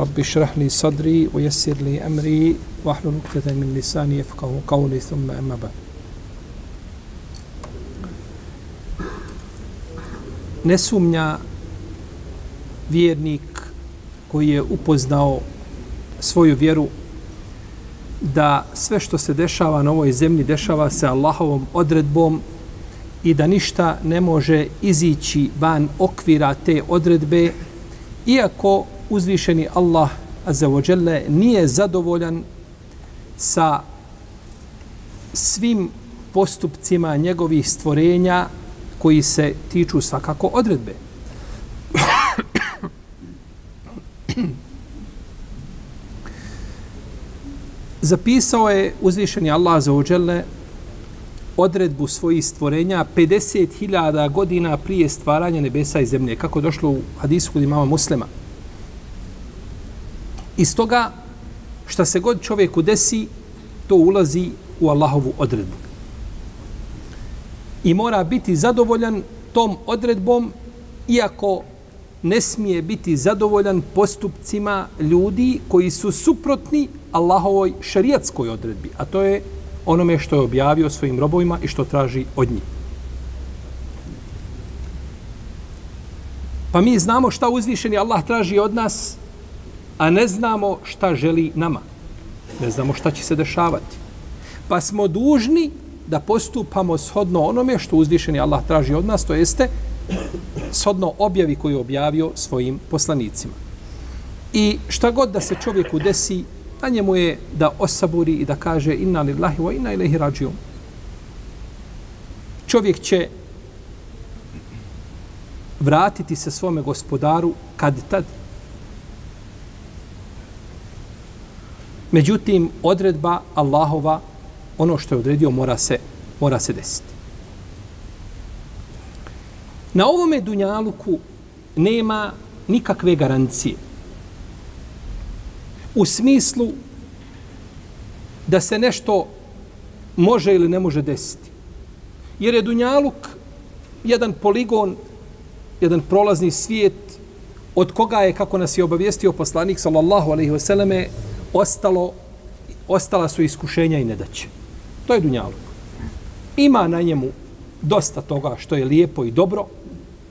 Rabbi šrah li sadri, ujesir li emri, vahlu nukvete min lisani, jefkahu kauli, thumma emaba. Ne sumnja vjernik koji je upoznao svoju vjeru da sve što se dešava na ovoj zemlji dešava se Allahovom odredbom i da ništa ne može izići van okvira te odredbe iako uzvišeni Allah azzawajalla nije zadovoljan sa svim postupcima njegovih stvorenja koji se tiču svakako odredbe. Zapisao je uzvišeni Allah za ođele odredbu svojih stvorenja 50.000 godina prije stvaranja nebesa i zemlje. Kako došlo u hadisu kod imama muslima. Iz toga šta se god čovjeku desi, to ulazi u Allahovu odredbu. I mora biti zadovoljan tom odredbom, iako ne smije biti zadovoljan postupcima ljudi koji su suprotni Allahovoj šarijatskoj odredbi, a to je onome što je objavio svojim robovima i što traži od njih. Pa mi znamo šta uzvišeni Allah traži od nas, a ne znamo šta želi nama. Ne znamo šta će se dešavati. Pa smo dužni da postupamo shodno onome što uzvišeni Allah traži od nas, to jeste shodno objavi koju je objavio svojim poslanicima. I šta god da se čovjeku desi, na njemu je da osaburi i da kaže inna lillahi wa inna ilaihi rađium. Čovjek će vratiti se svome gospodaru kad tad. Međutim, odredba Allahova, ono što je odredio, mora se, mora se desiti. Na ovome dunjaluku nema nikakve garancije. U smislu da se nešto može ili ne može desiti. Jer je dunjaluk jedan poligon, jedan prolazni svijet od koga je, kako nas je obavijestio poslanik, sallallahu alaihi vseleme, ostalo, ostala su iskušenja i nedaće. To je dunjaluk. Ima na njemu dosta toga što je lijepo i dobro,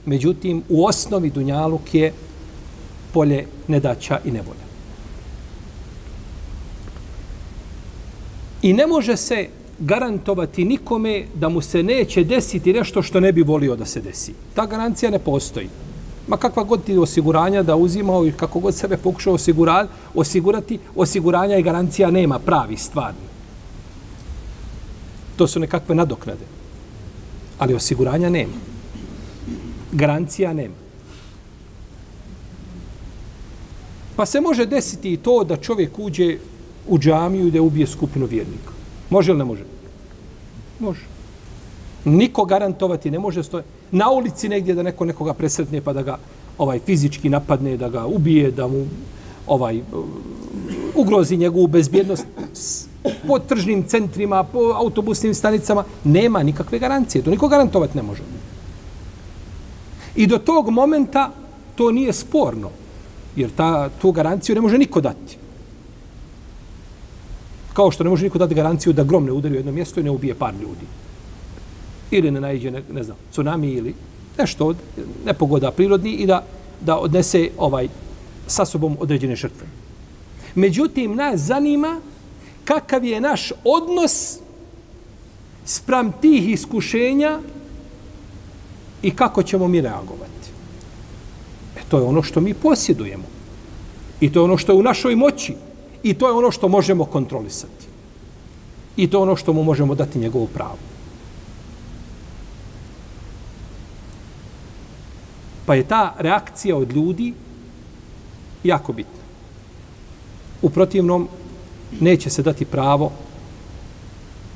Međutim, u osnovi Dunjaluk je polje nedaća i nevolja. I ne može se garantovati nikome da mu se neće desiti nešto što ne bi volio da se desi. Ta garancija ne postoji. Ma kakva god ti osiguranja da uzimao i kako god sebe pokušao osigura, osigurati, osiguranja i garancija nema pravi stvarni. To su nekakve nadoknade. Ali osiguranja nema garancija nema. Pa se može desiti i to da čovjek uđe u džamiju i da ubije skupinu vjernika. Može ili ne može? Može. Niko garantovati ne može stojati. Na ulici negdje da neko nekoga presretne pa da ga ovaj fizički napadne, da ga ubije, da mu ovaj ugrozi njegovu bezbjednost po tržnim centrima, po autobusnim stanicama. Nema nikakve garancije. To niko garantovati ne može. I do tog momenta to nije sporno. Jer ta, tu garanciju ne može niko dati. Kao što ne može niko dati garanciju da grom ne udari u jedno mjesto i ne ubije par ljudi. Ili ne najđe, ne, ne znam, tsunami ili nešto od nepogoda prirodni i da, da odnese ovaj sa sobom određene žrtve. Međutim, nas zanima kakav je naš odnos spram tih iskušenja i kako ćemo mi reagovati. E, to je ono što mi posjedujemo. I to je ono što je u našoj moći. I to je ono što možemo kontrolisati. I to je ono što mu možemo dati njegovu pravu. Pa je ta reakcija od ljudi jako bitna. U protivnom, neće se dati pravo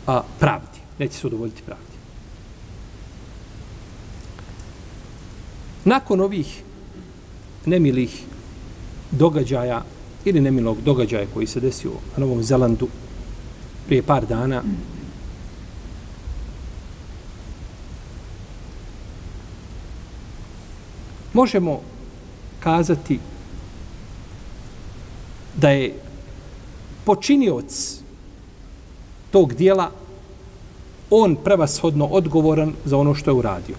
a, pravdi. Neće se udovoljiti pravdi. Nakon ovih nemilih događaja ili nemilog događaja koji se desio na Novom Zelandu prije par dana, možemo kazati da je počinioc tog dijela on prevashodno odgovoran za ono što je uradio.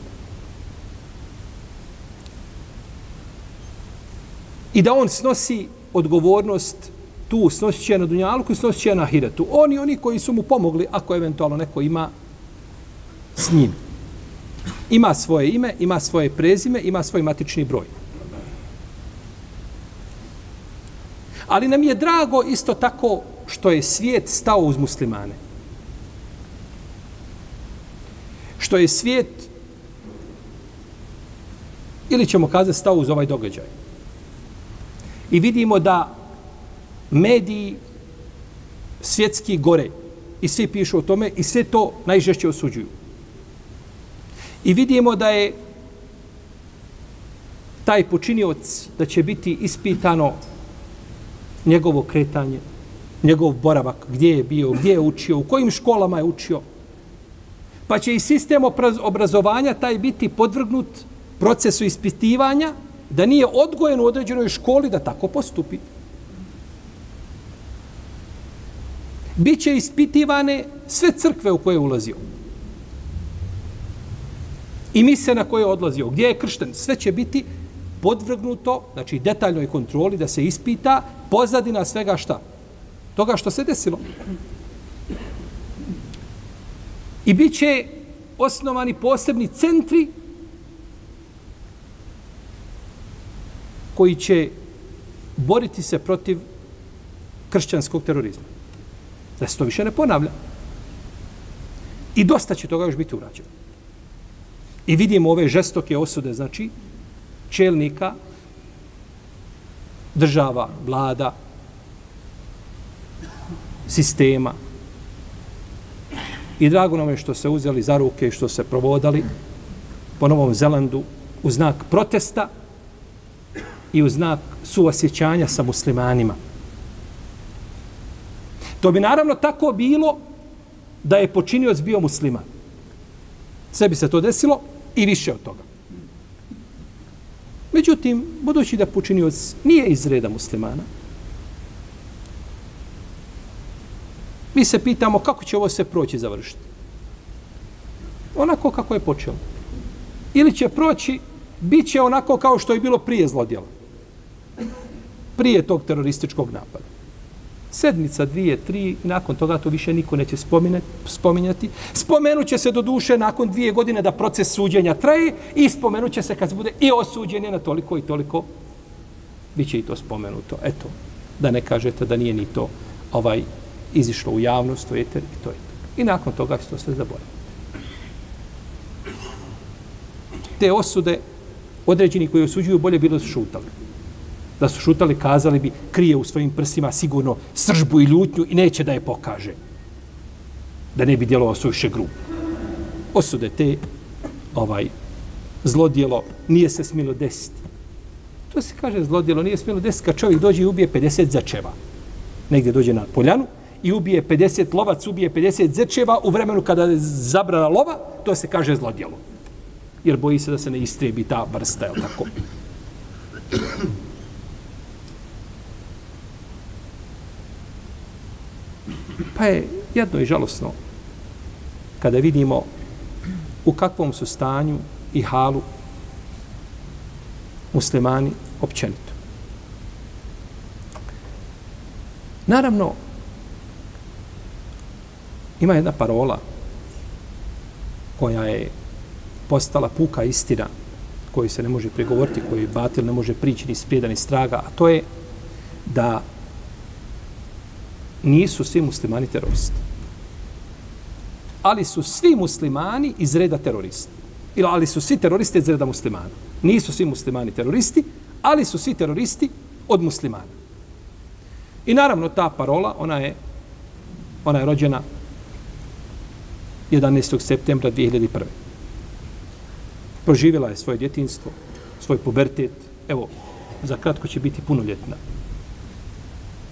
I da on snosi odgovornost tu snosit će na Dunjalku i snosit će na Hiratu. Oni, oni koji su mu pomogli, ako eventualno neko ima s njim. Ima svoje ime, ima svoje prezime, ima svoj matični broj. Ali nam je drago isto tako što je svijet stao uz muslimane. Što je svijet ili ćemo kazati stao uz ovaj događaj. I vidimo da mediji svjetski gore i svi pišu o tome i sve to najžešće osuđuju. I vidimo da je taj počinioc da će biti ispitano njegovo kretanje, njegov boravak, gdje je bio, gdje je učio, u kojim školama je učio. Pa će i sistem obrazovanja taj biti podvrgnut procesu ispitivanja da nije odgojen u određenoj školi da tako postupi. Biće ispitivane sve crkve u koje je ulazio. I mise na koje je odlazio, gdje je kršten, sve će biti podvrgnuto, znači detaljnoj kontroli da se ispita pozadina svega šta? Toga što se desilo. I bit će osnovani posebni centri koji će boriti se protiv kršćanskog terorizma. Da se to više ne ponavlja. I dosta će toga još biti urađeno. I vidimo ove žestoke osude, znači, čelnika, država, vlada, sistema. I drago nam je što se uzeli za ruke i što se provodali po Novom Zelandu u znak protesta i u znak suosjećanja sa muslimanima. To bi naravno tako bilo da je počinioc bio musliman. Sve bi se to desilo i više od toga. Međutim, budući da počinioc nije iz reda muslimana, mi se pitamo kako će ovo se proći završiti. Onako kako je počelo. Ili će proći, bit će onako kao što je bilo prije zlodjela prije tog terorističkog napada. Sedmica, dvije, tri, i nakon toga to više niko neće spominjati. Spomenut će se do duše nakon dvije godine da proces suđenja traje i spomenut će se kad se bude i osuđenje na toliko i toliko. Biće i to spomenuto. Eto, da ne kažete da nije ni to ovaj izišlo u javnost, u eter i to je to. I nakon toga će to sve zaboraviti. Te osude određeni koji osuđuju bolje bilo su šutali da su šutali, kazali bi, krije u svojim prsima sigurno sržbu i ljutnju i neće da je pokaže. Da ne bi djelovao suviše grub. Osude te, ovaj, zlodjelo nije se smilo desiti. To se kaže zlodjelo nije smilo desiti kad čovjek dođe i ubije 50 začeva. Negdje dođe na poljanu i ubije 50 lovac, ubije 50 zečeva u vremenu kada je zabrana lova, to se kaže zlodjelo. Jer boji se da se ne istrebi ta vrsta, je tako? Pa je jedno i žalosno kada vidimo u kakvom su stanju i halu muslimani općenito. Naravno, ima jedna parola koja je postala puka istina koju se ne može pregovoriti, koju batil ne može prići ni sprijeda ni straga, a to je da nisu svi muslimani teroristi. Ali su svi muslimani iz reda teroristi. Ili ali su svi teroristi iz reda muslimana. Nisu svi muslimani teroristi, ali su svi teroristi od muslimana. I naravno ta parola, ona je, ona je rođena 11. septembra 2001. Proživjela je svoje djetinstvo, svoj pubertet. Evo, za kratko će biti punoljetna.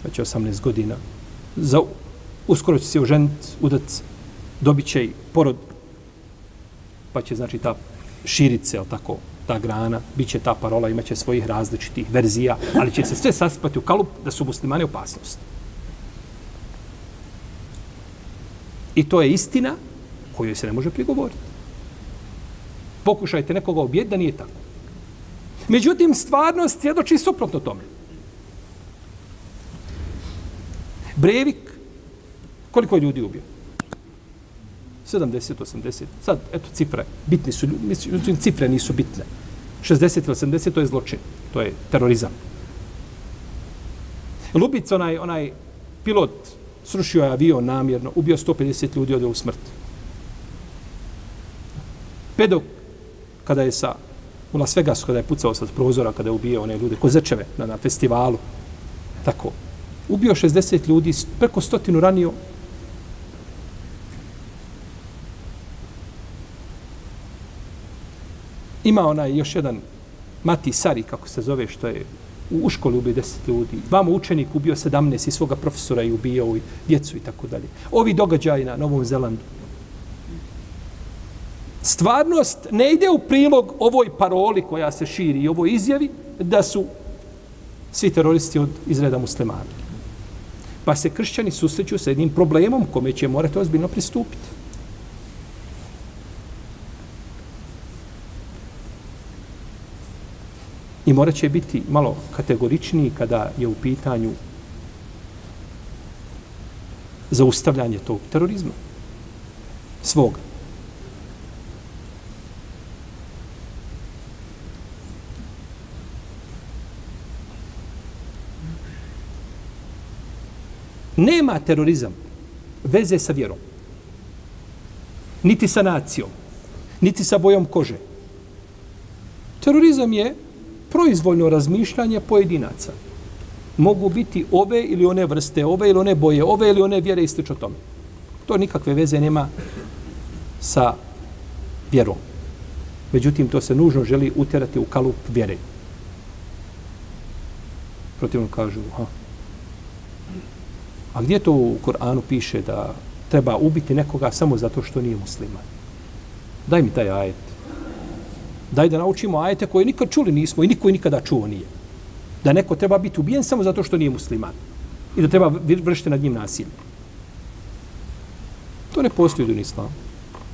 Znači, Već 18 godina. Za, uskoro će se oženiti, udat, dobit će i porod. Pa će, znači, ta širice, se, tako, ta grana, bit će ta parola, imaće svojih različitih verzija, ali će se sve saspati u kalup da su muslimani opasnost. I to je istina kojoj se ne može prigovoriti. Pokušajte nekoga objeti da nije tako. Međutim, stvarnost svjedoči suprotno tome. Brevik, koliko je ljudi ubio? 70, 80. Sad, eto, cifre. Bitni su, mislim, cifre nisu bitne. 60 ili 80, to je zločin. To je terorizam. Lubic, onaj, onaj pilot, srušio je avion namjerno, ubio 150 ljudi, odio u smrt. Pedok, kada je sa, u Las Vegasu, kada je pucao sa prozora, kada je ubio one ljude, kozečeve na, na festivalu, tako, ubio 60 ljudi, preko stotinu ranio, Ima onaj još jedan Mati Sari, kako se zove, što je u školi ubio deset ljudi. Vamo učenik ubio sedamnest i svoga profesora i ubio i djecu i tako dalje. Ovi događaji na Novom Zelandu. Stvarnost ne ide u prilog ovoj paroli koja se širi i ovoj izjavi da su svi teroristi od izreda muslimana. Pa se kršćani susreću sa jednim problemom kome će morati ozbiljno pristupiti. I morat će biti malo kategoričniji kada je u pitanju zaustavljanje tog terorizma. Svog. Nema terorizam veze sa vjerom. Niti sa nacijom. Niti sa bojom kože. Terorizam je proizvoljno razmišljanje pojedinaca. Mogu biti ove ili one vrste, ove ili one boje, ove ili one vjere i sl. tome. To nikakve veze nema sa vjerom. Međutim, to se nužno želi uterati u kalup vjere. Protivno kažu, ha. A gdje to u Koranu piše da treba ubiti nekoga samo zato što nije musliman? Daj mi taj ajet daj da naučimo ajete koje nikad čuli nismo i niko nikada čuo nije. Da neko treba biti ubijen samo zato što nije musliman. I da treba vršiti nad njim nasilje. To ne postoji u islamu.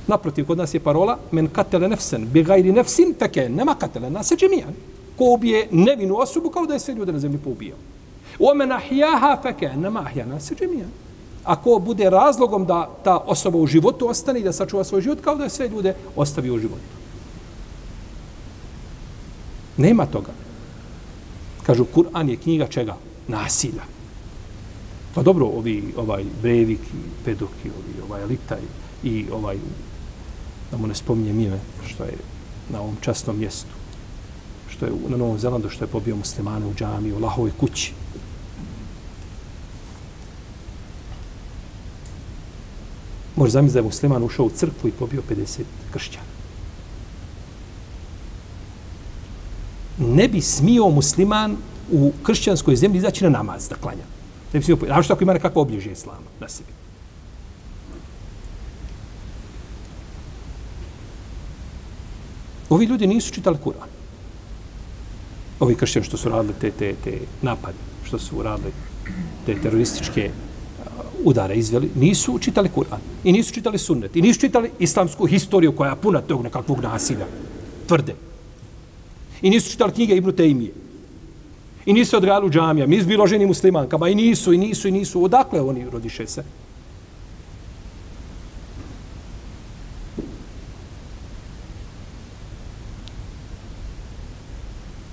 Naprotiv, kod nas je parola men katele nefsen, bi gajri nefsin, feke nema katele nas džemijan. Ko ubije nevinu osobu kao da je sve ljude na zemlji poubijao. O men ahjaha feke nema ahja se džemijan. Ako bude razlogom da ta osoba u životu ostane i da sačuva svoj život, kao da je sve ljude ostavi u životu. Nema toga. Kažu, Kur'an je knjiga čega? Nasilja. Pa dobro, ovi, ovaj Brevik i Pedok i ovi, ovaj Litaj i ovaj, da mu ne spominjem ime, što je na ovom častnom mjestu, što je na Novom Zelandu, što je pobio muslimane u džami, u Lahovoj kući. Može zamisliti da je musliman ušao u crkvu i pobio 50 kršćana. ne bi smio musliman u kršćanskoj zemlji izaći na namaz da klanja. Ne bi smio, a što ako ima nekakvo obližje islama na sebi. Ovi ljudi nisu čitali Kur'an. Ovi kršćani što su radili te, te, te napade, što su radili te terorističke udara izveli, nisu čitali Kur'an. I nisu čitali sunnet. I nisu čitali islamsku historiju koja je puna tog nekakvog nasilja. Tvrde. I nisu čitali knjige Ibnu Tejmije. I nisu odgajali u džamija. Mi bilo ženi muslimankama. I nisu, i nisu, i nisu. Odakle oni rodiše se?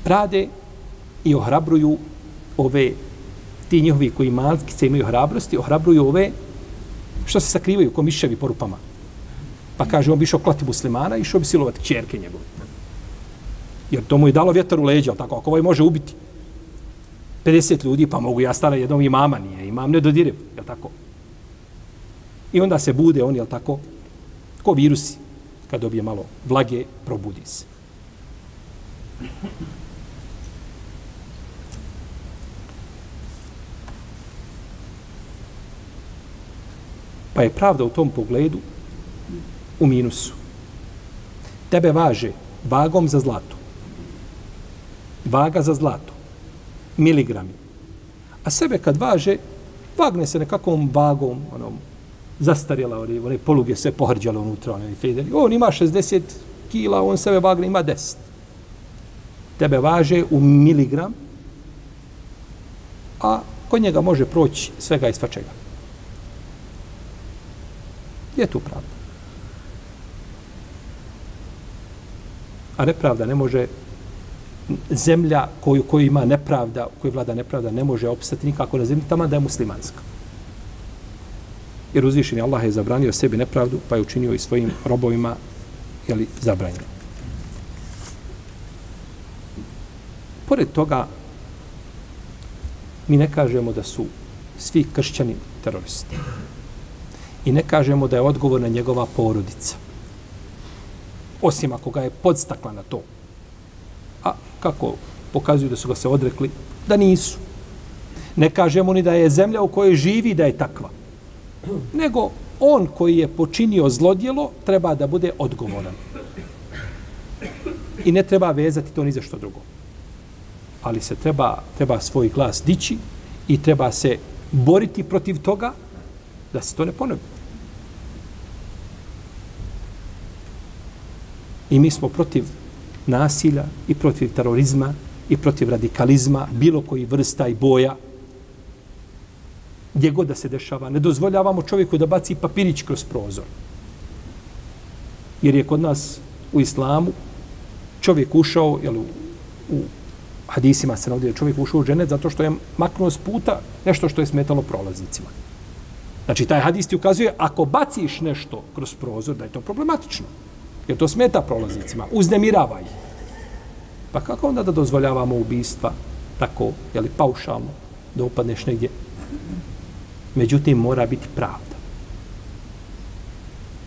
Rade i ohrabruju ove ti njihovi koji malkice imaju hrabrosti, ohrabruju ove što se sakrivaju ko miševi po rupama. Pa kaže, on bi išao klati muslimana i išao bi silovati čerke njegove. Jer to mu je dalo vjetar u leđa, tako, ako ovaj može ubiti. 50 ljudi, pa mogu ja stara jednom imama, nije imam ne dodirim, je tako? I onda se bude on, je tako, ko virusi, kad dobije malo vlage, probudi se. Pa je pravda u tom pogledu u minusu. Tebe važe vagom za zlato. Vaga za zlato. Miligrami. A sebe kad važe, vagne se nekakvom vagom, onom, zastarjela, one, one poluge se pohrđale unutra, one federi. On ima 60 kila, on sebe vagne, ima 10. Tebe važe u miligram, a kod njega može proći svega i svačega. Gdje je tu pravda? A nepravda ne može zemlja koju, koju ima nepravda, koju vlada nepravda, ne može opstati nikako na zemlji, tamo da je muslimanska. Jer uzvišeni Allah je zabranio sebi nepravdu, pa je učinio i svojim robovima jeli, zabranjeno. Pored toga, mi ne kažemo da su svi kršćani teroristi. I ne kažemo da je odgovorna njegova porodica. Osim ako ga je podstakla na to. A kako pokazuju da su ga se odrekli? Da nisu. Ne kažemo ni da je zemlja u kojoj živi da je takva. Nego on koji je počinio zlodjelo treba da bude odgovoran. I ne treba vezati to ni za što drugo. Ali se treba, treba svoj glas dići i treba se boriti protiv toga da se to ne ponovi. I mi smo protiv nasilja i protiv terorizma i protiv radikalizma, bilo koji vrsta i boja, gdje god da se dešava. Ne dozvoljavamo čovjeku da baci papirić kroz prozor. Jer je kod nas u islamu čovjek ušao, jel, u, u hadisima se navodi, čovjek ušao u dženet zato što je maknuo s puta nešto što je smetalo prolaznicima. Znači, taj hadis ti ukazuje, ako baciš nešto kroz prozor, da je to problematično. Jer to smeta prolaznicima. Uznemirava ih. Pa kako onda da dozvoljavamo ubistva tako, jeli, paušalno, da upadneš negdje? Međutim, mora biti pravda.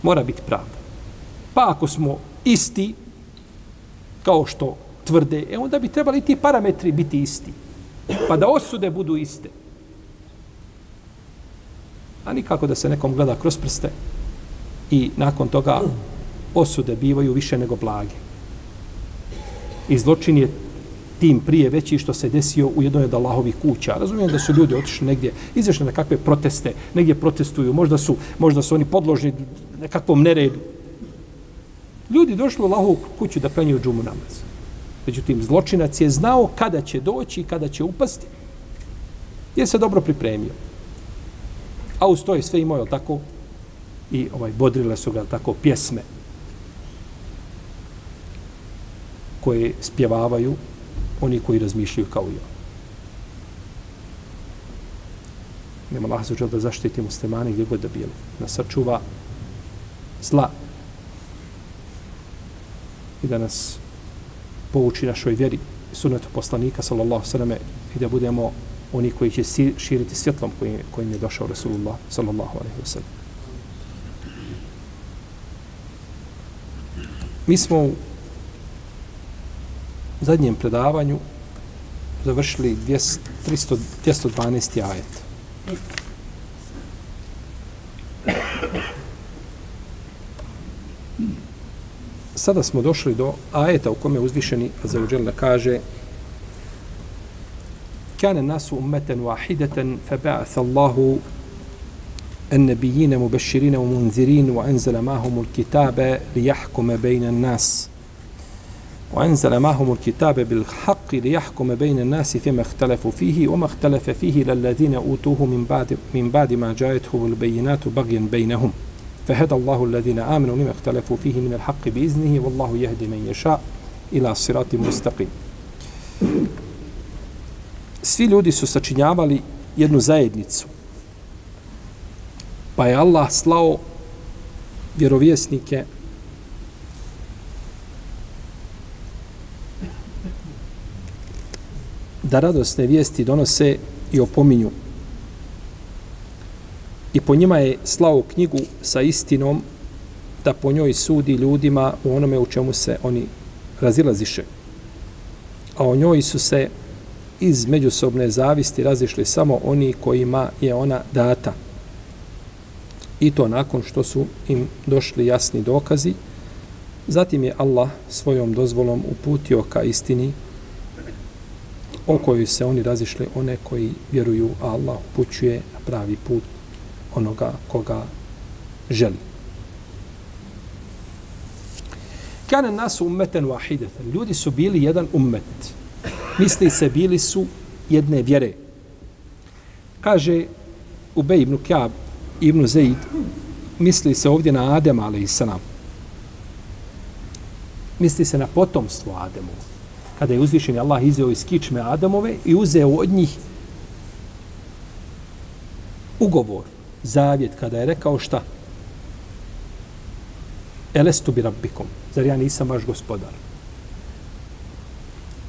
Mora biti pravda. Pa ako smo isti, kao što tvrde, e onda bi trebali ti parametri biti isti. Pa da osude budu iste. A nikako da se nekom gleda kroz prste i nakon toga osude bivaju više nego blage. I zločin je tim prije veći što se desio u jednoj od Allahovih kuća. Razumijem da su ljudi otišli negdje, izašli na kakve proteste, negdje protestuju, možda su, možda su oni podložni nekakvom neredu. Ljudi došli u Allahovu kuću da klanjuju džumu namaz. Međutim, zločinac je znao kada će doći i kada će upasti. Je se dobro pripremio. A uz to je sve imao, tako? I ovaj, bodrile su ga tako pjesme koje spjevavaju oni koji razmišljaju kao i on. Nema Allah za da zaštiti muslimani gdje god da bili. Da sačuva zla i da nas pouči našoj vjeri sunetu poslanika sallallahu sallam i da budemo oni koji će širiti svjetlom kojim, kojim je došao Rasulullah sallallahu alaihi wa sallam. Mi smo u zadnjem predavanju završili 200, 300, 212. ajet. Sada smo došli do ajeta u kome uzvišeni Azzawajal kaže كان الناس أمة واحدة فبعث الله النبيين مبشرين ومنذرين وأنزل معهم الكتاب ليحكم بين الناس وأنزل معهم الكتاب بالحق ليحكم بين الناس فيما اختلفوا فيه وما اختلف فيه للذين أوتوه من بعد, من بعد ما جاءتهم البينات بغيا بينهم فهدى الله الذين آمنوا لما اختلفوا فيه من الحق بإذنه والله يهدي من يشاء إلى صراط مستقيم Svi ljudi su sačinjavali jednu zajednicu. Pa je Allah slao vjerovjesnike da radosne vijesti donose i opominju. I po njima je slao knjigu sa istinom da po njoj sudi ljudima u onome u čemu se oni razilaziše. A o njoj su se iz međusobne zavisti razišli samo oni kojima je ona data. I to nakon što su im došli jasni dokazi. Zatim je Allah svojom dozvolom uputio ka istini o kojoj se oni razišli one koji vjeruju, a Allah upućuje na pravi put onoga koga želi. Kane nas ummeten wahidatan. Ljudi su bili jedan ummet. Misli se bili su jedne vjere. Kaže Ubej ibn Kjab ibn Zaid, misli se ovdje na Adem, ali i sanam. Misli se na potomstvo Ademovu Kada je uzvišen Allah izveo iz kičme Adamove i uzeo od njih ugovor, zavjet, kada je rekao šta? Elestu bi rabbikom. Zar ja nisam vaš gospodar?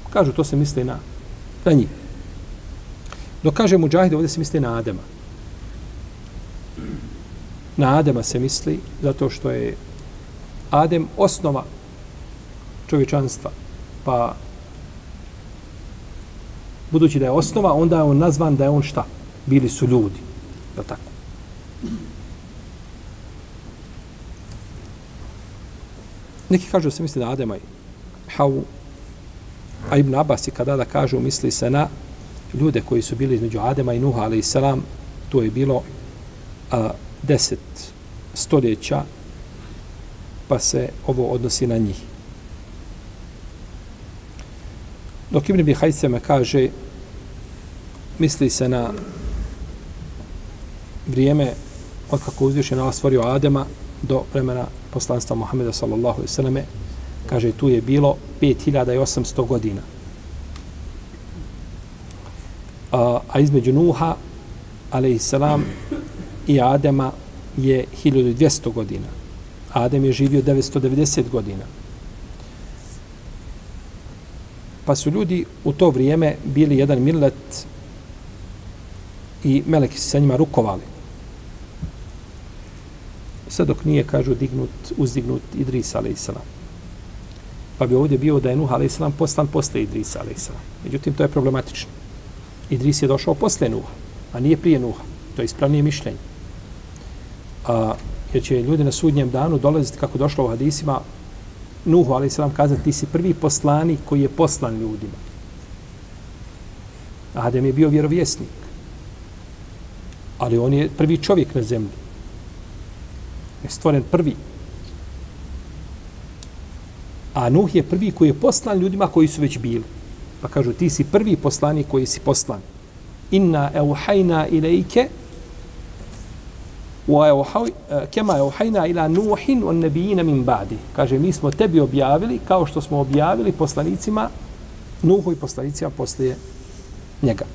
Kažu, to se misli na, na njih. Dok kaže Mujahid, ovdje se misli na Adama. Na Adama se misli zato što je Adem osnova čovječanstva. Pa budući da je osnova, onda je on nazvan da je on šta? Bili su ljudi. Je tako. Neki kažu da se misli na Adema i Havu, a Ibn Abbas i kada da kažu misli se na ljude koji su bili između Adema i Nuha, ali i Salam, to je bilo a, deset stoljeća, pa se ovo odnosi na njih. Dok Ibn Bihajseme kaže, misli se na vrijeme od kako uzvišen na stvorio Adema do vremena poslanstva Muhammeda sallallahu alaihi sallame, kaže tu je bilo 5800 godina. A, a između Nuha alaihi salam i Adema je 1200 godina. Adem je živio 990 godina. Pa su ljudi u to vrijeme bili jedan millet i meleki se sa njima rukovali. Sve dok nije, kažu, dignut, uzdignut Idris a.s. Pa bi ovdje bio da je Nuh a.s. poslan posle Idrisa a.s. Međutim, to je problematično. Idris je došao posle Nuha, a nije prije Nuha. To je ispravnije mišljenje. A, jer će ljudi na sudnjem danu dolaziti, kako došlo u hadisima, Nuhu, ali se vam kazati, ti si prvi poslanik koji je poslan ljudima. Adem je bio vjerovjesnik. Ali on je prvi čovjek na zemlji. Je stvoren prvi. A Nuh je prvi koji je poslan ljudima koji su već bili. Pa kažu, ti si prvi poslanik koji si poslan. Inna euhajna ilajke kema je uhajna ila nuhin on nebijina min badi. Kaže, mi smo tebi objavili kao što smo objavili poslanicima Nuhu i poslanicima poslije njega.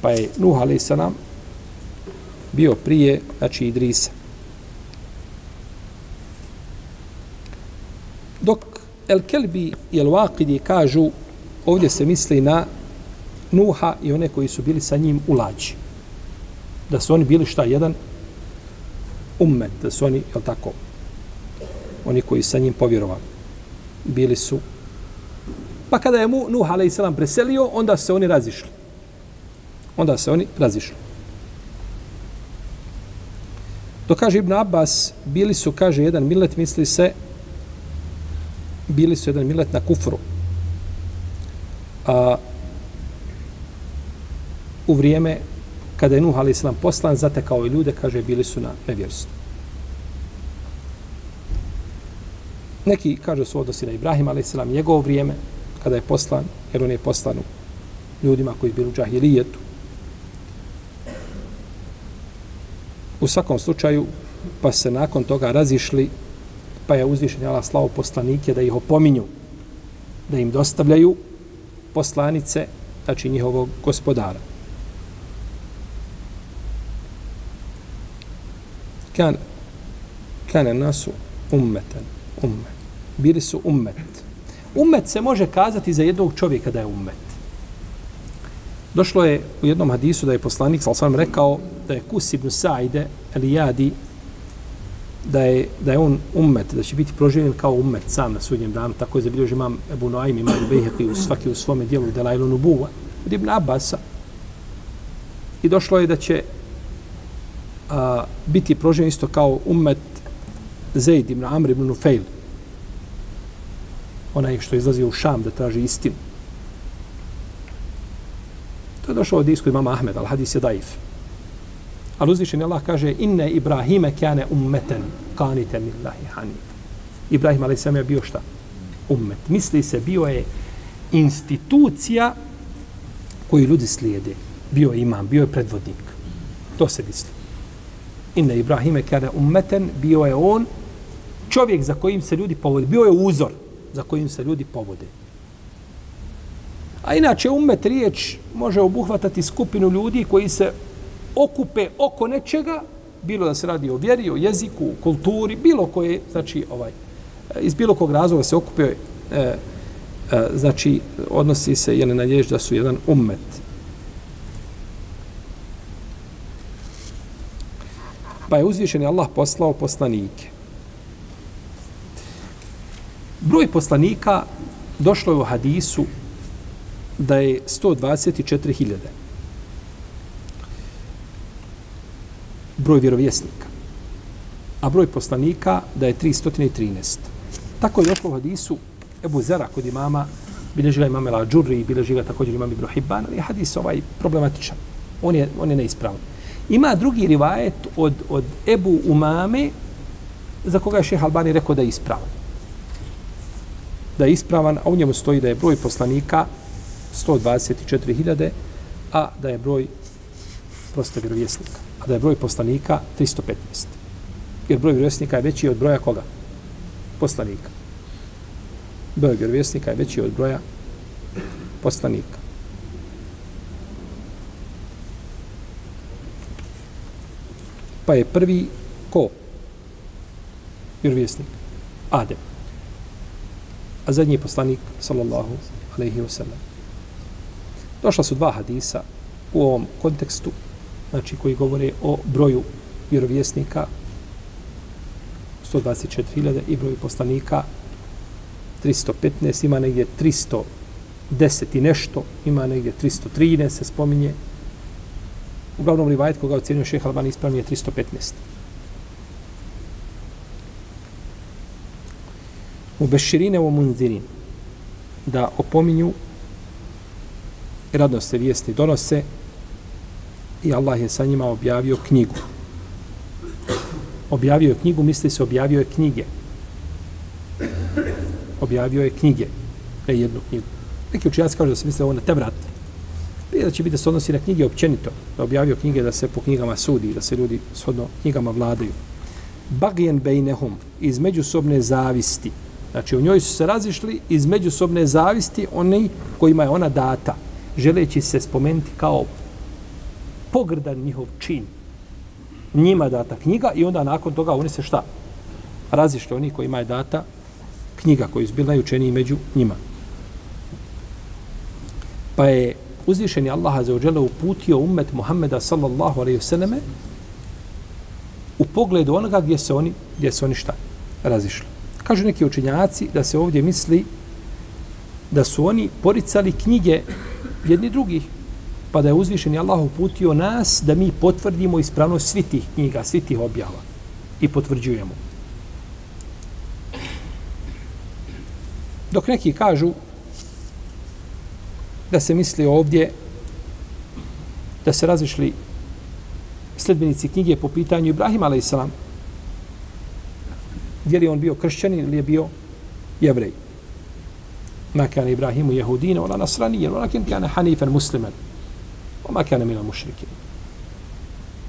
Pa je Nuh a.s. bio prije, znači Idrisa. Dok El Kelbi i El Waqidi kažu, ovdje se misli na Nuha i one koji su bili sa njim u lađi. Da su oni bili šta jedan ummet, da su oni, jel tako, oni koji sa njim povjerovali, bili su. Pa kada je mu Nuh a.s. preselio, onda se oni razišli. Onda se oni razišli. To kaže Ibn Abbas, bili su, kaže, jedan milet, misli se, bili su jedan milet na kufru. A, u vrijeme kada je Nuh a.s. poslan, zatekao i ljude, kaže, bili su na nevjerstvu. Neki kažu su odnosi na Ibrahim a.s. njegovo vrijeme, kada je poslan, jer on je poslan ljudima koji bili u džahilijetu. U svakom slučaju, pa se nakon toga razišli, pa je uzvišen Allah slavo poslanike da ih opominju, da im dostavljaju poslanice, znači njihovog gospodara. Kan kana nasu ummeten umme. bili su ummet ummet se može kazati za jednog čovjeka da je ummet Došlo je u jednom hadisu da je poslanik sal sam rekao da je Kus ibn Sa'ide Elijadi da je, da je on ummet, da će biti proživljen kao ummet sam na sudnjem danu. Tako je zabilježio imam Ebu Noaim, imam Bejheqi u svaki u svome dijelu Delailu Nubuva od Ibn Abasa. I došlo je da će a, biti proživljen isto kao ummet Zaid ibn Amr ibn Nufejl. Onaj što izlazi u Šam da traži istinu. To je došlo od isku imama Ahmed, ali hadis je daif. Ali uzvišen Allah kaže inne Ibrahime kjane ummeten kaniten millahi hanif. Ibrahim a.s. je bio šta? Ummet. Misli se bio je institucija koju ljudi slijede. Bio je imam, bio je predvodnik. To se misli. Inna Ibrahime kada ummeten bio je on čovjek za kojim se ljudi povode. Bio je uzor za kojim se ljudi povode. A inače ummet riječ može obuhvatati skupinu ljudi koji se okupe oko nečega, bilo da se radi o vjeri, o jeziku, kulturi, bilo koje, znači, ovaj, iz bilo kog razloga se okupe, e, e, znači, odnosi se, jel, na riječ da su jedan ummet. Pa je uzvišen Allah poslao poslanike. Broj poslanika došlo je u hadisu da je 124.000. Broj vjerovjesnika. A broj poslanika da je 313. Tako je došlo u hadisu Ebu Zera kod imama, bilježi ga imam Ela Džurri, bilježi ga također imam Ibro Hibban, ali je hadis ovaj problematičan. On je, on je neispravan. Ima drugi rivajet od, od Ebu Umame, za koga je šeha Albani rekao da je ispravan. Da je ispravan, a u njemu stoji da je broj poslanika 124.000, a da je broj prosto vjerovjesnika. A da je broj poslanika 315. Jer broj vjerovjesnika je veći od broja koga? Poslanika. Broj vjerovjesnika je veći od broja poslanika. Pa je prvi ko? Vjerovjesnik. Adem. A zadnji je poslanik, sallallahu alaihi wa sallam. Došla su dva hadisa u ovom kontekstu, znači koji govore o broju vjerovjesnika 124.000 i broju poslanika 315, ima negdje 310 i nešto, ima negdje 313 se spominje. Uglavnom rivajet koga ocjenio šeha Albani ispravni je 315. U Beširine u Munzirin da opominju radno se vijesti donose i Allah je sa njima objavio knjigu. Objavio je knjigu, misli se objavio je knjige. Objavio je knjige, ne jednu knjigu. Neki učinjaci kažu da se misle ovo na te vrat da će biti da se odnosi na knjige općenito, da objavio knjige da se po knjigama sudi, da se ljudi shodno knjigama vladaju. Bagjen bejnehum, iz međusobne zavisti. Znači, u njoj su se razišli iz međusobne zavisti oni kojima je ona data želeći se spomenuti kao pogrdan njihov čin. Njima data knjiga i onda nakon toga oni se šta? Razišli oni koji je data knjiga koji su bili najučeniji među njima. Pa je uzvišeni Allah za uputio umet Muhammeda sallallahu alaihi vseleme u pogledu onoga gdje se oni, gdje se oni šta? Razišli. Kažu neki učenjaci da se ovdje misli da su oni poricali knjige jedni drugih. Pa da je uzvišeni Allah uputio nas da mi potvrdimo ispravnost svih tih knjiga, svih tih objava. I potvrđujemo. Dok neki kažu da se misli ovdje da se razišli sledbenici knjige po pitanju Ibrahima a.s. Je li on bio kršćanin ili je bio jevrej? Ma kane Ibrahimu jehudine, ona nasranije, ona kane hanifen musliman. o makane mila mušrike.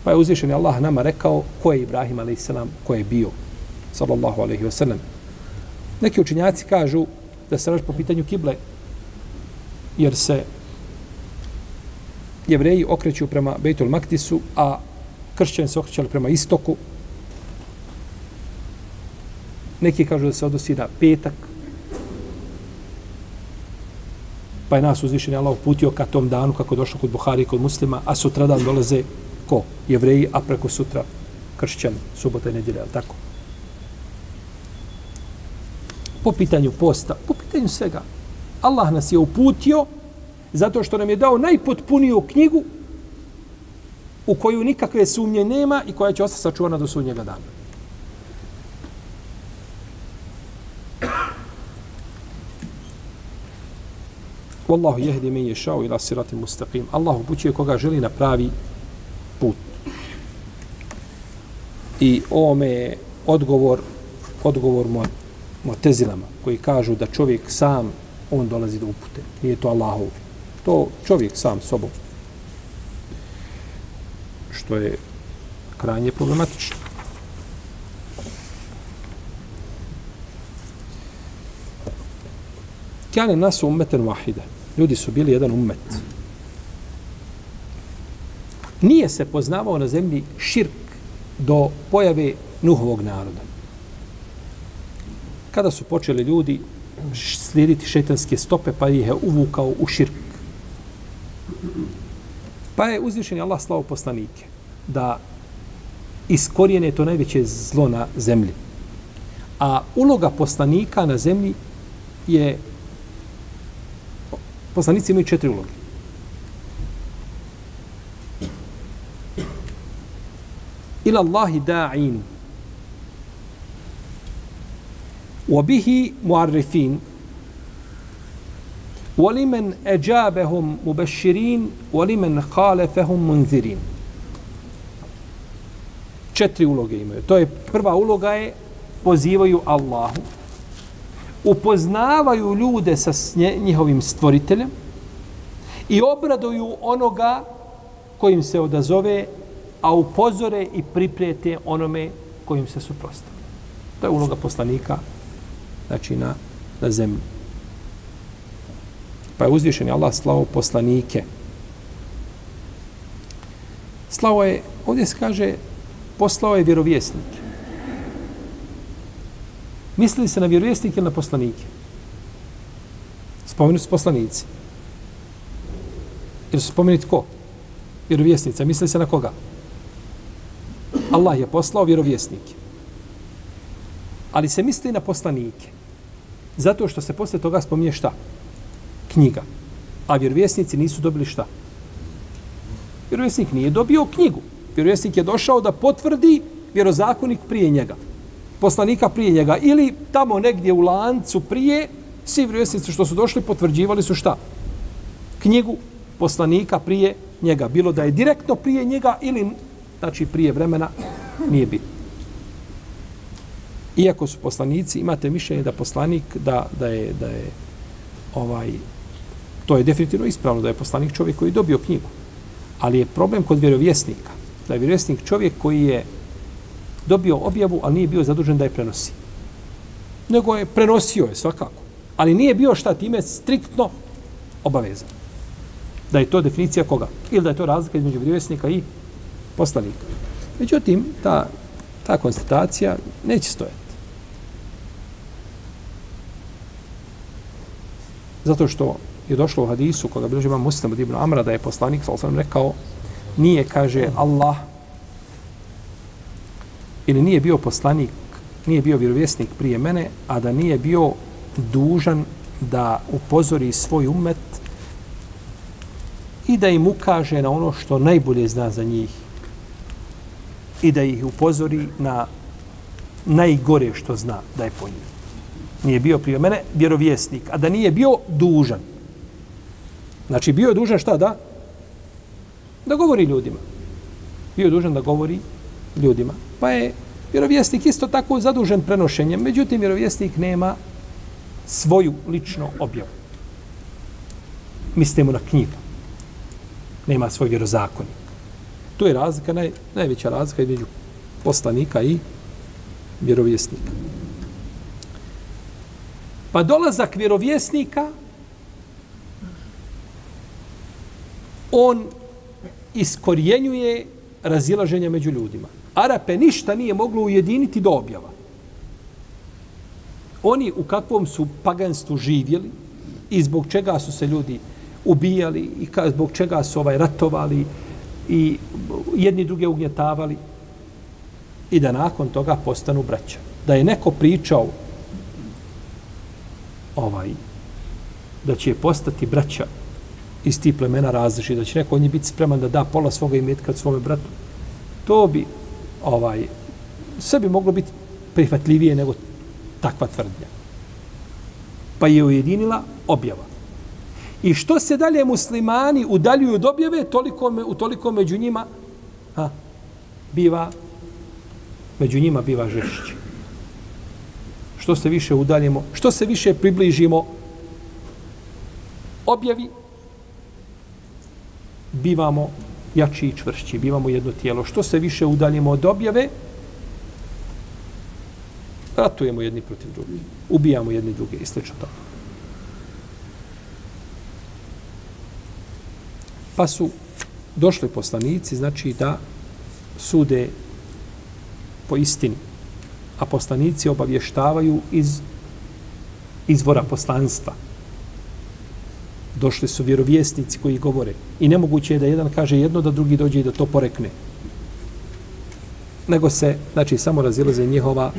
Pa je uzvišen Allah nama rekao ko je Ibrahim a.s. ko je bio, sallallahu a.s. Neki učinjaci kažu da se raš po pitanju kible, jer se jevreji okreću prema Bejtul Maktisu, a kršćani se okrećali prema istoku. Neki kažu da se odnosi na petak, Pa je nas uzvišen Allah uputio ka tom danu kako je došlo kod Buhari i kod muslima, a sutradan dolaze ko? Jevreji, a preko sutra kršćani, subota i nedjelja, tako? Po pitanju posta, po pitanju svega. Allah nas je uputio zato što nam je dao najpotpuniju knjigu u koju nikakve sumnje nema i koja će ostati sačuvana do sudnjega dana. Wallahu jehdi men ješao ila sirati mustaqim. Allah upućuje koga želi na pravi put. I ome je odgovor, odgovor mo, motezilama koji kažu da čovjek sam on dolazi do upute. Nije to Allahov. To čovjek sam sobom. Što je krajnje problematično. Kjane nas ummeten wahida. Ljudi su bili jedan ummet. Nije se poznavao na zemlji širk do pojave Nuhovog naroda. Kada su počeli ljudi slijediti šetanske stope, pa ih je uvukao u širk. Pa je uzvišen Allah slavo poslanike da iskorijene to najveće zlo na zemlji. A uloga poslanika na zemlji je Poslanici imaju četiri uloge. Ila Allahi da'in. Wa bihi mu'arrifin. ولمن أجابهم مبشرين ولمن خالفهم منذرين četiri uloge imaju. To je prva uloga je pozivaju Allahu upoznavaju ljude sa njihovim stvoriteljem i obraduju onoga kojim se odazove, a upozore i priprijete onome kojim se suprostavlja. To je uloga poslanika znači na, na zemlji. Pa je uzvišen je Allah slavo poslanike. Slavo je, ovdje se kaže, poslao je vjerovjesnike. Misli se na vjerovjesnike ili na poslanike? Spomenuti su poslanici. Ili su spomenuti ko? Vjerovjesnica. Misli se na koga? Allah je poslao vjerovjesnike. Ali se misli na poslanike. Zato što se posle toga spominje šta? Knjiga. A vjerovjesnici nisu dobili šta? Vjerovjesnik nije dobio knjigu. Vjerovjesnik je došao da potvrdi vjerozakonik prije njega poslanika prije njega ili tamo negdje u lancu prije svi vjerovjesnici što su došli potvrđivali su šta? Knjigu poslanika prije njega. Bilo da je direktno prije njega ili znači prije vremena nije bitno. Iako su poslanici, imate mišljenje da poslanik da, da je da je ovaj to je definitivno ispravno da je poslanik čovjek koji je dobio knjigu. Ali je problem kod vjerovjesnika. Da je vjerovjesnik čovjek koji je dobio objavu, ali nije bio zadužen da je prenosi. Nego je prenosio je svakako. Ali nije bio šta time striktno obavezan. Da je to definicija koga? Ili da je to razlika između vjerovjesnika i poslanika. Međutim, ta, ta konstatacija neće stojati. Zato što je došlo u hadisu koga bilježi imam muslim od Ibn Amra da je poslanik, sa osam rekao, nije, kaže Allah, ili nije bio poslanik, nije bio vjerovjesnik prije mene, a da nije bio dužan da upozori svoj umet i da im ukaže na ono što najbolje zna za njih i da ih upozori na najgore što zna da je po njih. Nije bio prije mene vjerovjesnik, a da nije bio dužan. Znači, bio je dužan šta da? Da govori ljudima. Bio je dužan da govori ljudima. Pa je vjerovjesnik isto tako zadužen prenošenjem, međutim vjerovjesnik nema svoju lično objavu. Mislimo na knjigu. Nema svoj vjerozakonik. Tu je razlika, naj, najveća razlika između poslanika i vjerovjesnika. Pa dolazak vjerovjesnika on iskorjenjuje razilaženja među ljudima. Arape ništa nije moglo ujediniti do objava. Oni u kakvom su paganstvu živjeli, i zbog čega su se ljudi ubijali i ka, zbog čega su ovaj ratovali i jedni druge ugnjetavali i da nakon toga postanu braća. Da je neko pričao ovaj da će postati braća iz tih plemena različiti, da će neko od njih biti spreman da da pola svoga imetka svome bratu, to bi ovaj sve bi moglo biti prihvatljivije nego takva tvrdnja. Pa je ujedinila objava. I što se dalje muslimani udaljuju od objave, toliko, me, u toliko među njima ha, biva među njima biva žešće. Što se više udaljimo, što se više približimo objavi, bivamo jači i čvršći, bivamo jedno tijelo. Što se više udaljimo od objave, ratujemo jedni protiv drugih, ubijamo jedni druge i slično to. Pa su došli poslanici, znači da sude po istini. A poslanici obavještavaju iz izvora poslanstva. Došli su vjerovjesnici koji govore. I nemoguće je da jedan kaže jedno, da drugi dođe i da to porekne. Nego se, znači, samo razilaze njihova,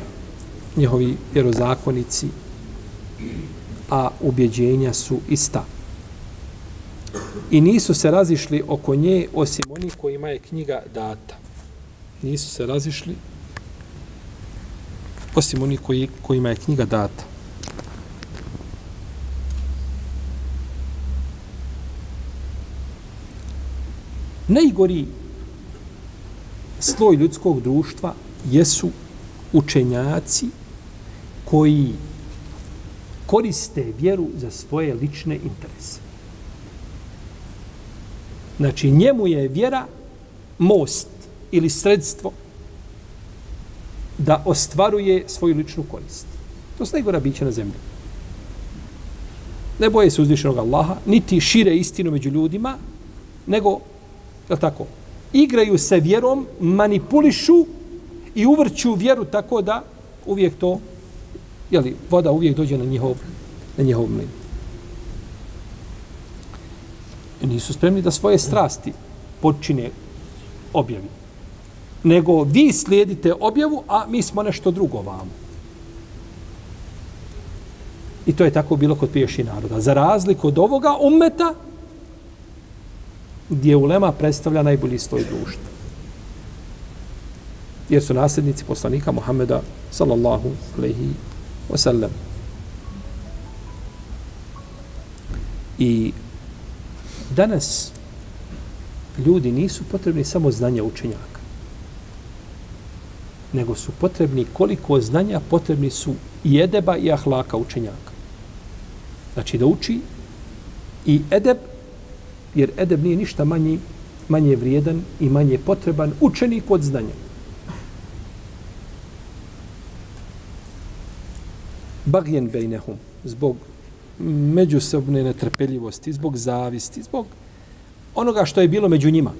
njihovi vjerozakonici, a ubjeđenja su ista. I nisu se razišli oko nje osim oni kojima je knjiga data. Nisu se razišli osim oni koji, kojima je knjiga data. Najgori sloj ljudskog društva jesu učenjaci koji koriste vjeru za svoje lične interese. Znači, njemu je vjera most ili sredstvo da ostvaruje svoju ličnu korist. To su najgora bića na zemlji. Ne boje se uzvišenog Allaha, niti šire istinu među ljudima, nego, je tako, igraju se vjerom, manipulišu i uvrću vjeru tako da uvijek to, jeli, voda uvijek dođe na njihov, na njihov mlin. I nisu spremni da svoje strasti počine objavi nego vi slijedite objavu, a mi smo nešto drugo vam. I to je tako bilo kod priješnjih naroda. Za razliku od ovoga umeta, gdje ulema predstavlja najbolji stoj društva. Jer su nasljednici poslanika Muhammeda sallallahu alaihi wasallam. I danas ljudi nisu potrebni samo znanja učenjaka nego su potrebni koliko znanja potrebni su i edeba i ahlaka učenjaka. Znači da uči i edeb, jer edeb nije ništa manji, manje vrijedan i manje potreban učenik od znanja. Bagjen bejnehum, zbog međusobne netrpeljivosti, zbog zavisti, zbog onoga što je bilo među njima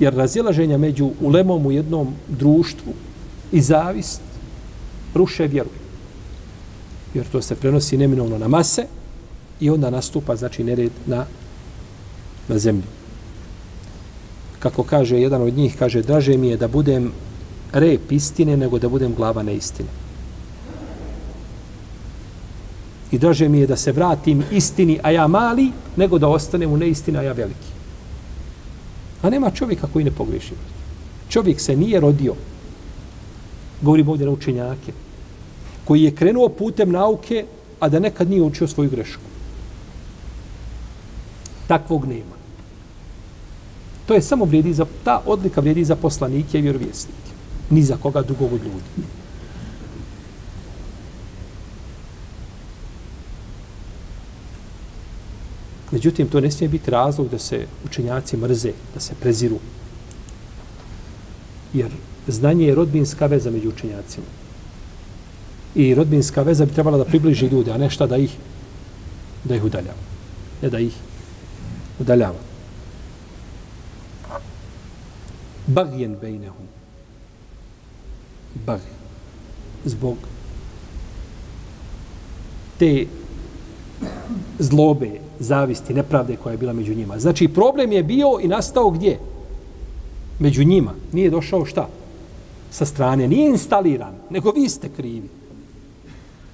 jer razilaženja među ulemom u jednom društvu i zavist ruše vjeru. Jer to se prenosi neminovno na mase i onda nastupa, znači, nered na, na zemlji. Kako kaže jedan od njih, kaže, draže mi je da budem rep istine nego da budem glava neistine. I draže mi je da se vratim istini, a ja mali, nego da ostanem u neistini, a ja veliki. A nema čovjeka koji ne pogriješi. Čovjek se nije rodio, govorim ovdje na učenjake, koji je krenuo putem nauke, a da nekad nije učio svoju grešku. Takvog nema. To je samo vrijedi za, ta odlika vrijedi za poslanike i vjerovjesnike. Ni za koga drugog od ljudi. Međutim, to ne smije biti razlog da se učenjaci mrze, da se preziru. Jer znanje je rodbinska veza među učenjacima. I rodbinska veza bi trebala da približi ljude, a ne šta da ih, da ih udaljava. Ne da ih udaljava. Bagjen bejnehum. Bagjen. Zbog te zlobe, zavisti, nepravde koja je bila među njima. Znači, problem je bio i nastao gdje? Među njima. Nije došao šta? Sa strane. Nije instaliran, nego vi ste krivi.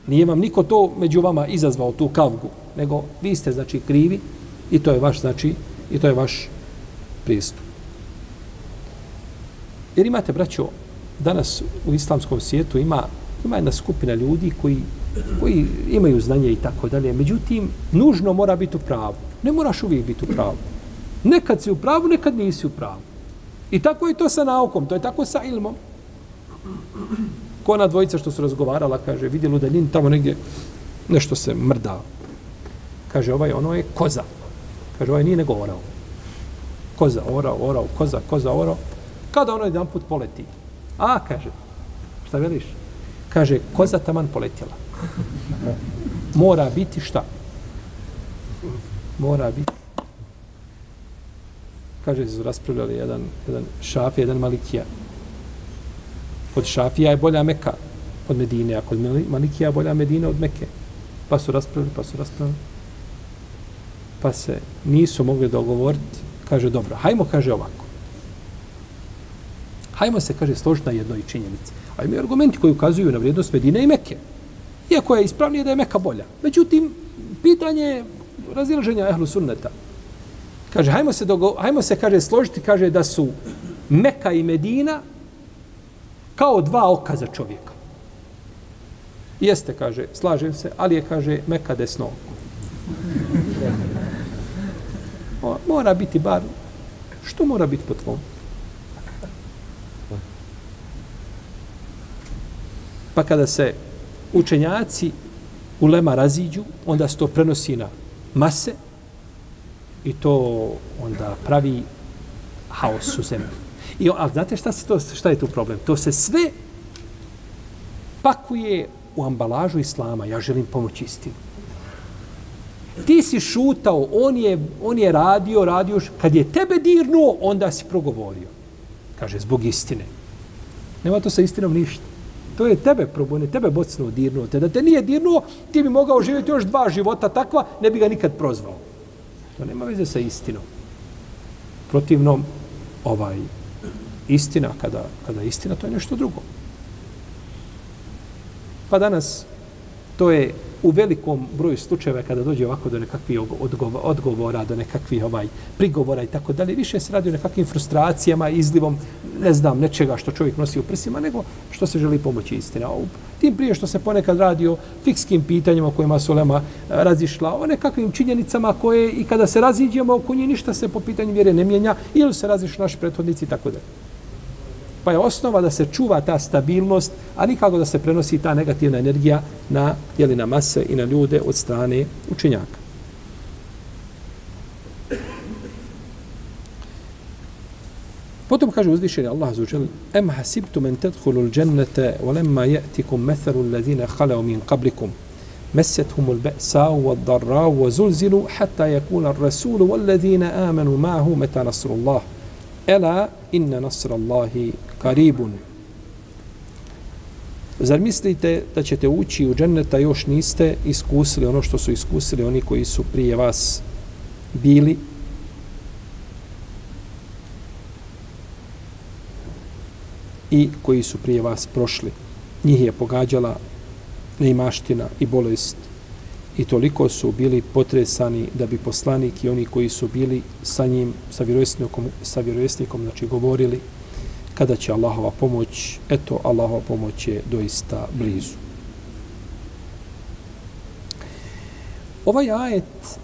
Nije vam niko to među vama izazvao, tu kavgu, nego vi ste, znači, krivi i to je vaš, znači, i to je vaš pristup. Jer imate, braćo, danas u islamskom svijetu ima, ima jedna skupina ljudi koji, koji imaju znanje i tako dalje. Međutim, nužno mora biti u pravu. Ne moraš uvijek biti u pravu. Nekad si u pravu, nekad nisi u pravu. I tako je to sa naukom, to je tako sa ilmom. Ko ona dvojica što su razgovarala, kaže, vidi da tamo negdje nešto se mrda. Kaže, ovaj, ono je koza. Kaže, ovaj nije nego orao. Koza, orao, orao, koza, koza, orao. Kada ono jedan put poleti? A, kaže, šta veliš? Kaže, koza taman poletjela. Mora biti šta? Mora biti. Kaže, su raspravljali jedan, jedan šafija, jedan malikija. Od šafija je bolja Meka od Medine, a kod malikija je bolja Medina od Meke. Pa su raspravljali, pa su raspravljali. Pa se nisu mogli dogovoriti. Kaže, dobro, hajmo, kaže ovako. Hajmo se, kaže, složiti na jednoj činjenici. A imaju argumenti koji ukazuju na vrijednost Medine i Mekke. Iako je ispravnije da je Meka bolja. Međutim, pitanje je razilaženja ehlu sunneta. Kaže, hajmo se, dogo, hajmo se, kaže, složiti, kaže, da su Meka i Medina kao dva oka za čovjeka. Jeste, kaže, slažem se, ali je, kaže, Meka desno oko. Mora biti bar, što mora biti po tvom? Pa kada se učenjaci u lema raziđu, onda se to prenosi na mase i to onda pravi haos u zemlji. I, ali znate šta, se to, šta je tu problem? To se sve pakuje u ambalažu islama. Ja želim pomoći istinu. Ti si šutao, on je, on je radio, radio, kad je tebe dirnuo, onda si progovorio. Kaže, zbog istine. Nema to sa istinom ništa. To je tebe probune, tebe bocno dirnuo te. Da te nije dirnuo, ti bi mogao živjeti još dva života takva, ne bi ga nikad prozvao. To nema veze sa istinom. Protivnom, ovaj, istina, kada, kada istina, to je nešto drugo. Pa danas, to je u velikom broju slučajeva kada dođe ovako do nekakvih odgovora, do nekakvih ovaj prigovora i tako dalje, više se radi o nekakvim frustracijama, izlivom, ne znam, nečega što čovjek nosi u prsima, nego što se želi pomoći istina. Tim prije što se ponekad radi o fikskim pitanjima kojima su Lema eh, razišla, o nekakvim činjenicama koje i kada se raziđemo oko njih ništa se po pitanju vjere ne mijenja ili se razišli naši prethodnici i tako dalje Pa je osnova da se čuva ta stabilnost, a nikako da se prenosi ta negativna energija na, jeli, na mase i na ljude od strane učenjaka. Potom kaže uzvišeni Allah za uđel, Em hasibtu men tedhulu l'đennete, walemma je'tikum metharu l'ladine khalao min qablikum, مسيتهم البأساء والضراء وزلزلوا حتى يكون الرسول والذين آمنوا معه متى نصر الله ألا إن نصر الله karibun. Zar mislite da ćete ući u dženneta još niste iskusili ono što su iskusili oni koji su prije vas bili? i koji su prije vas prošli. Njih je pogađala neimaština i bolest i toliko su bili potresani da bi poslanik i oni koji su bili sa njim, sa vjerovjesnikom, sa vjerovjesnikom znači govorili kada će Allahova pomoć, eto Allahova pomoć je doista blizu. Ovaj ajet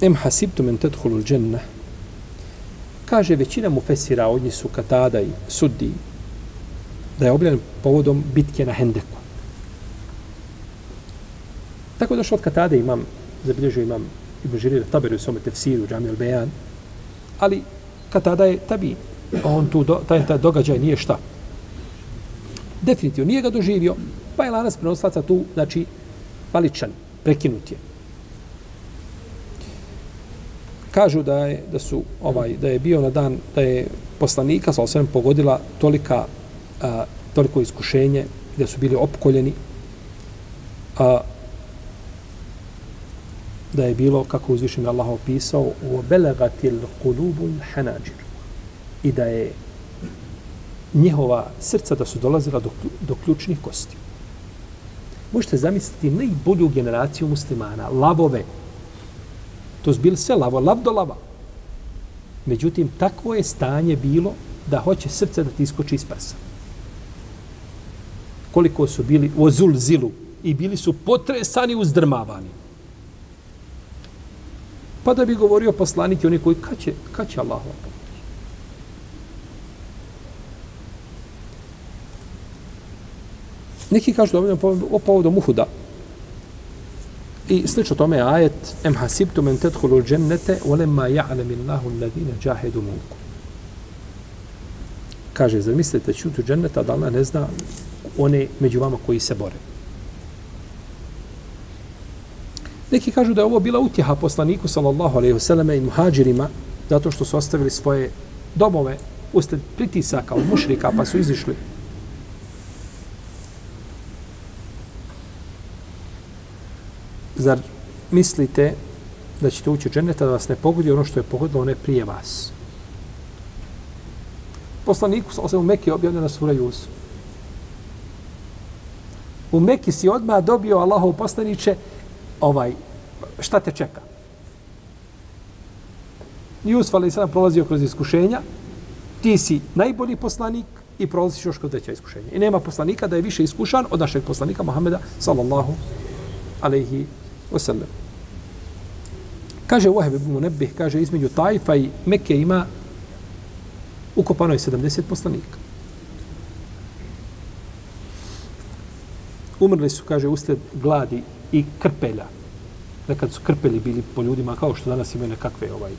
Em hasibtu men tedhulu dženna kaže većina mu fesira od njih su Katada i Suddi da je obljen povodom bitke na Hendeku. Tako je došlo od Katade imam, zabilježio imam Ibn Žirir Taberu u svome tefsiru, Džami al-Bejan, ali Katada je tabi. On tu, do, taj, taj događaj nije šta. Definitivno, nije ga doživio, pa je lanas prenoslaca tu, znači, valičan, prekinut je. Kažu da je, da su, ovaj, da je bio na dan, da je poslanika, sa osvijem, pogodila tolika, a, toliko iskušenje, da su bili opkoljeni, a, da je bilo, kako uzvišen Allah opisao, u belegatil kulubul hanađir. I da je njihova srca da su dolazila do, do ključnih kosti. Možete zamisliti najbolju generaciju muslimana, lavove. To su bili sve lavo, lav do lava. Međutim, takvo je stanje bilo da hoće srce da ti iskoči iz prsa. Koliko su bili u zilu i bili su potresani uzdrmavani. Pa da bi govorio poslanik i oni koji, kad će, kad će Allahova pomoć? Neki kažu da o povodom Uhuda. I slično tome je ajet em hasibtu men tedhulu džennete olemma ja'lemi Allahu alladine džahedu munku. Kaže, zar mislite ću tu dženneta da Allah ne zna one među vama koji se bore. Neki kažu da je ovo bila utjeha poslaniku sallallahu alejhi ve selleme i muhadžirima zato što su ostavili svoje domove usled pritisaka od mušrika pa su izišli. Zar mislite da ćete ući u dženeta da vas ne pogodi ono što je pogodilo one prije vas? Poslaniku sallallahu u Mekke objavljena sura Jusuf. U Mekki si odmah dobio Allahov poslaniće ovaj, šta te čeka? Jusuf ali sada prolazio kroz iskušenja, ti si najbolji poslanik i prolaziš još kroz veća iskušenja. I nema poslanika da je više iskušan od našeg poslanika Muhameda sallallahu alaihi wasallam. Kaže Wahab ibn Munebih, kaže između Tajfa i Mekke ima ukopano je 70 poslanika. Umrli su, kaže, usled gladi i krpelja. Nekad su krpeli bili po ljudima, kao što danas imaju nekakve ovaj,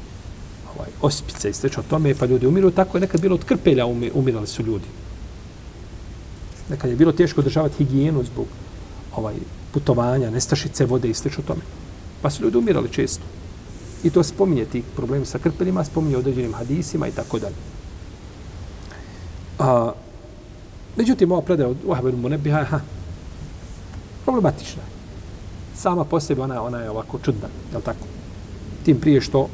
ovaj, ospice i slično tome, pa ljudi umiru, tako je nekad bilo od krpelja umirali su ljudi. Nekad je bilo teško održavati higijenu zbog ovaj, putovanja, nestašice vode i slično tome. Pa su ljudi umirali često. I to spominje ti problemi sa krpeljima, spominje određenim hadisima i tako dalje. A, međutim, ova predaja od ibn Munebiha, ha, problematična sama po sebi ona, ona je ovako čudna, je li tako? Tim prije što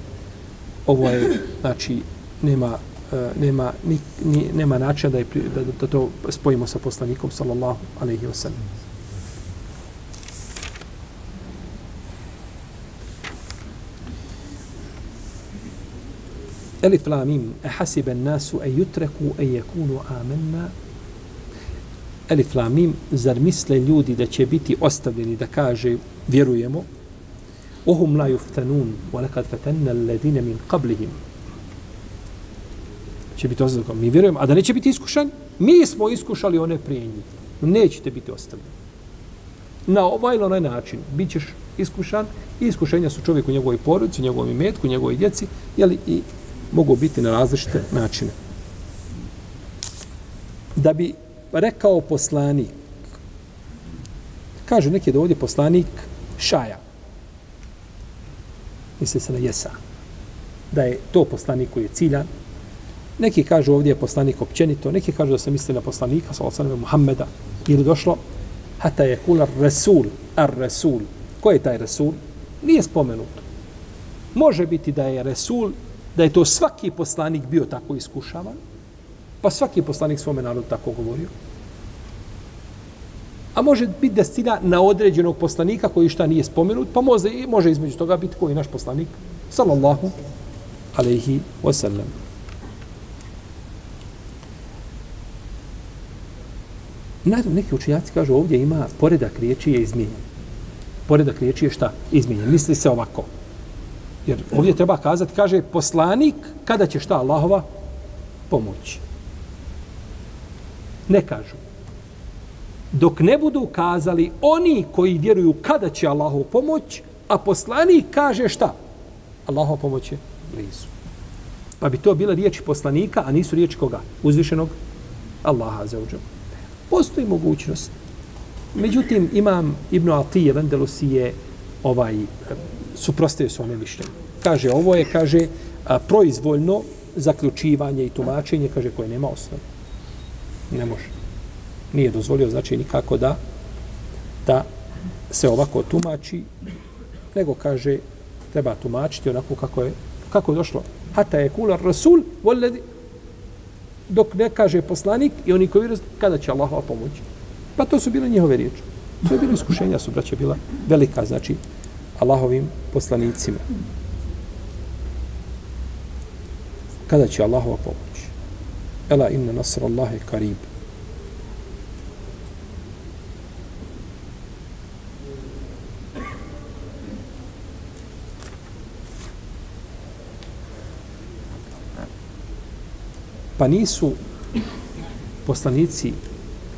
ovo je, znači, nema, e, nema, ni, ni, nema načina da, je, da, da to spojimo sa poslanikom, sallallahu alaihi wa sallam. Elif la mim, e an-nasu e jutreku e jekunu amenna Elif la mim, zar misle ljudi da će biti ostavljeni da kaže vjerujemo ohum la yuftanun wa laqad fatanna alladhina min qablihim će biti ostavljeno. mi vjerujemo a da neće biti iskušan mi smo iskušali one prije njih nećete biti ostavljeni na ovaj ili onaj način bit ćeš iskušan i iskušenja su čovjeku njegovoj porodici, njegovom imetku, njegovoj djeci jeli, i mogu biti na različite načine. Da bi rekao poslanik. Kaže neki da ovdje poslanik Šaja. Misli se na Jesa. Da je to poslanik koji je ciljan. Neki kažu ovdje je poslanik općenito. Neki kažu da se misli na poslanika, sa osaname Muhammeda. Ili došlo, hata je kula Resul, ar Resul. Ko je taj Resul? Nije spomenuto. Može biti da je Resul, da je to svaki poslanik bio tako iskušavan, Pa svaki poslanik svome narodu tako govorio. A može biti destina na određenog poslanika koji šta nije spomenut, pa može, može između toga biti koji naš poslanik, sallallahu alaihi wasallam. Nadam, neki učenjaci kažu ovdje ima poredak riječi je izmijenjen. Poredak riječi je šta? Izmijenjen. Misli se ovako. Jer ovdje treba kazati, kaže poslanik, kada će šta Allahova pomoći ne kažu. Dok ne budu kazali oni koji vjeruju kada će Allahu pomoć, a poslanik kaže šta? Allahu pomoć je blizu. Pa bi to bila riječi poslanika, a nisu riječi koga? Uzvišenog Allaha za uđe. Postoji mogućnost. Međutim, imam Ibnu Atije, Vendelusi je ovaj, suprostaju svome mišljenju. Kaže, ovo je, kaže, proizvoljno zaključivanje i tumačenje, kaže, koje nema osnovu. Ne može. Nije dozvolio, znači, nikako da da se ovako tumači, nego kaže treba tumačiti onako kako je, kako je došlo. Hata je kula rasul, voledi, dok ne kaže poslanik i oni koji vjeruju kada će Allahova pomoći. Pa to su bile njihove riječi. To je bilo iskušenja, su braće bila velika, znači Allahovim poslanicima. Kada će Allahova pomoć? Ela inna nasr Allahe karib. Pa nisu poslanici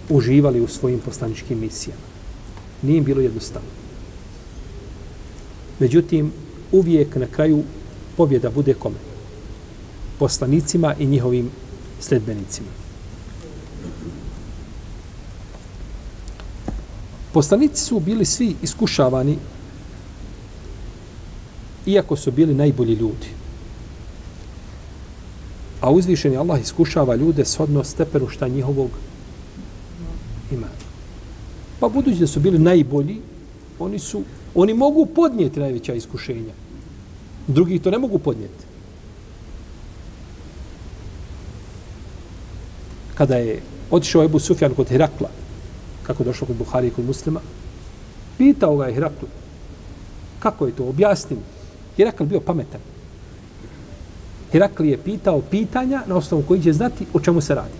uživali u svojim poslaničkim misijama. Nije im bilo jednostavno. Međutim, uvijek na kraju pobjeda bude kome? Poslanicima i njihovim sledbenicima. Poslanici su bili svi iskušavani iako su bili najbolji ljudi. A uzvišeni Allah iskušava ljude s odno stepenu šta njihovog ima. Pa budući da su bili najbolji, oni su oni mogu podnijeti najveća iskušenja. Drugi to ne mogu podnijeti. Kada je otišao Ebu Sufjan kod Herakla, kako došlo kod Buhari i kod muslima, pitao ga je Heraklu, kako je to, objasnim. Herakl bio pametan. Herakli je pitao pitanja na osnovu koji će znati o čemu se radi.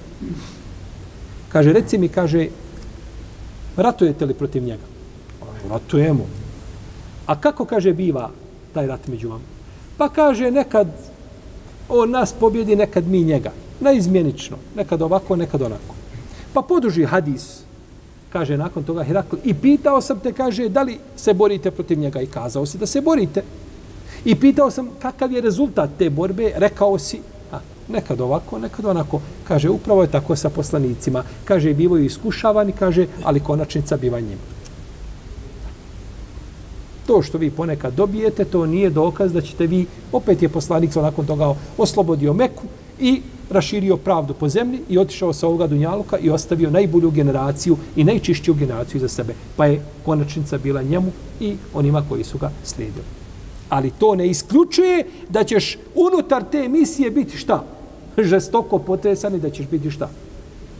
Kaže, reci mi, kaže, ratujete li protiv njega? Ratujemo. A kako, kaže, biva taj rat među vama? Pa kaže, nekad on nas pobjedi, nekad mi njega. Neizmjenično. Nekad ovako, nekad onako. Pa poduži hadis, kaže nakon toga Herakl, i pitao sam te, kaže, da li se borite protiv njega? I kazao si da se borite. I pitao sam kakav je rezultat te borbe, rekao si, a, nekad ovako, nekad onako. Kaže, upravo je tako sa poslanicima. Kaže, bivaju iskušavani, kaže, ali konačnica biva njima. To što vi ponekad dobijete, to nije dokaz da ćete vi, opet je poslanik nakon toga oslobodio Meku i raširio pravdu po zemlji i otišao sa ovoga Dunjaluka i ostavio najbolju generaciju i najčišću generaciju za sebe. Pa je konačnica bila njemu i onima koji su ga slijedili. Ali to ne isključuje da ćeš unutar te misije biti šta? Žestoko potresan i da ćeš biti šta?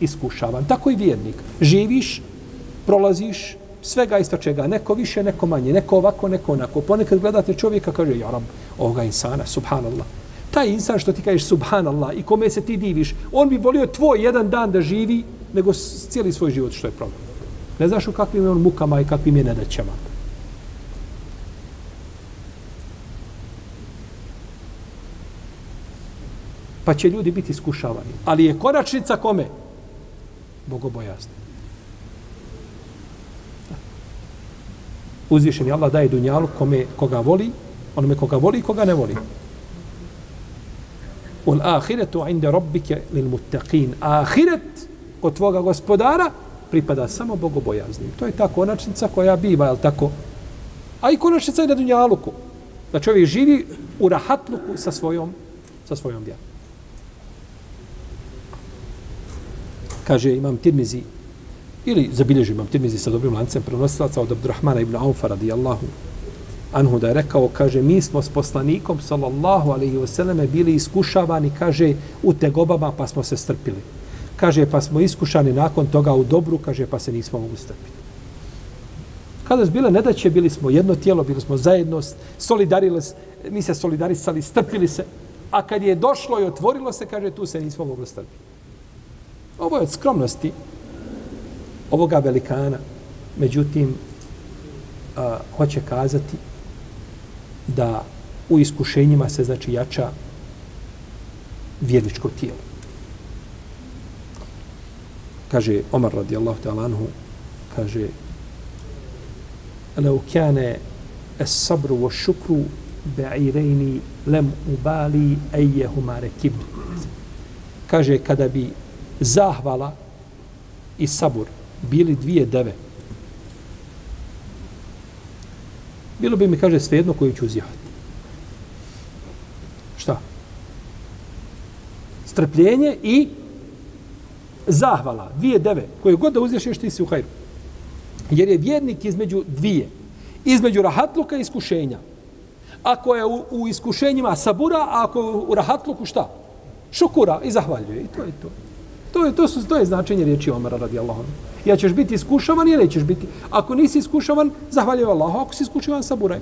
Iskušavan. Tako i vjernik. Živiš, prolaziš svega isto čega. Neko više, neko manje. Neko ovako, neko onako. Ponekad gledate čovjeka, kaže, ja rab, ovoga insana, subhanallah. Taj insan što ti kažeš subhanallah i kome se ti diviš, on bi volio tvoj jedan dan da živi nego cijeli svoj život što je problem. Ne znaš u kakvim je on mukama i kakvim je nedaćama. Pa će ljudi biti iskušavani. Ali je konačnica kome? Bogobojazni. Uzvišen je Allah daje dunjalu kome koga voli, onome koga voli i koga ne voli. Ul ahiretu inde robbike lil muttaqin. Ahiret kod tvoga gospodara pripada samo bogobojaznim. To je ta konačnica koja biva, je tako? A i konačnica je na dunjaluku. Znači, da čovjek živi u rahatluku sa svojom, sa svojom vjerom. Kaže imam Tirmizi, ili zabilježi imam Tirmizi sa dobrim lancem prenosilaca od Abdurrahmana ibn Aufa radijallahu anhu da je rekao, kaže, mi smo s poslanikom, sallallahu alaihi vseleme, bili iskušavani, kaže, u tegobama, pa smo se strpili. Kaže, pa smo iskušani nakon toga u dobru, kaže, pa se nismo mogli strpiti. Kada su bile nedaće, bili smo jedno tijelo, bili smo zajednost, solidarili, mi se solidarisali, strpili se, a kad je došlo i otvorilo se, kaže, tu se nismo mogli strpiti. Ovo je od skromnosti ovoga velikana. Međutim, a, hoće kazati da u iskušenjima se znači jača vjerničko tijelo. Kaže Omar radijallahu ta'ala anhu, kaže لو كان الصبر والشكر بعيرين لم أبالي أيهما ركبت kaže kada bi zahvala i sabur bili dvije deve. Bilo bi mi, kaže, svejedno koju ću uzjehati. Šta? Strpljenje i zahvala. Dvije deve. Koje god da uzješeš, ti si u hajru. Jer je vjernik između dvije. Između rahatluka i iskušenja. Ako je u, u iskušenjima sabura, a ako je u rahatluku šta? Šukura i zahvaljuje. I to je to. To je, to su, to je značenje riječi Omara radijallahu anhu. Ja ćeš biti iskušavan ili nećeš biti. Ako nisi iskušavan, zahvaljuj Allahu. Ako si iskušavan, saburaj.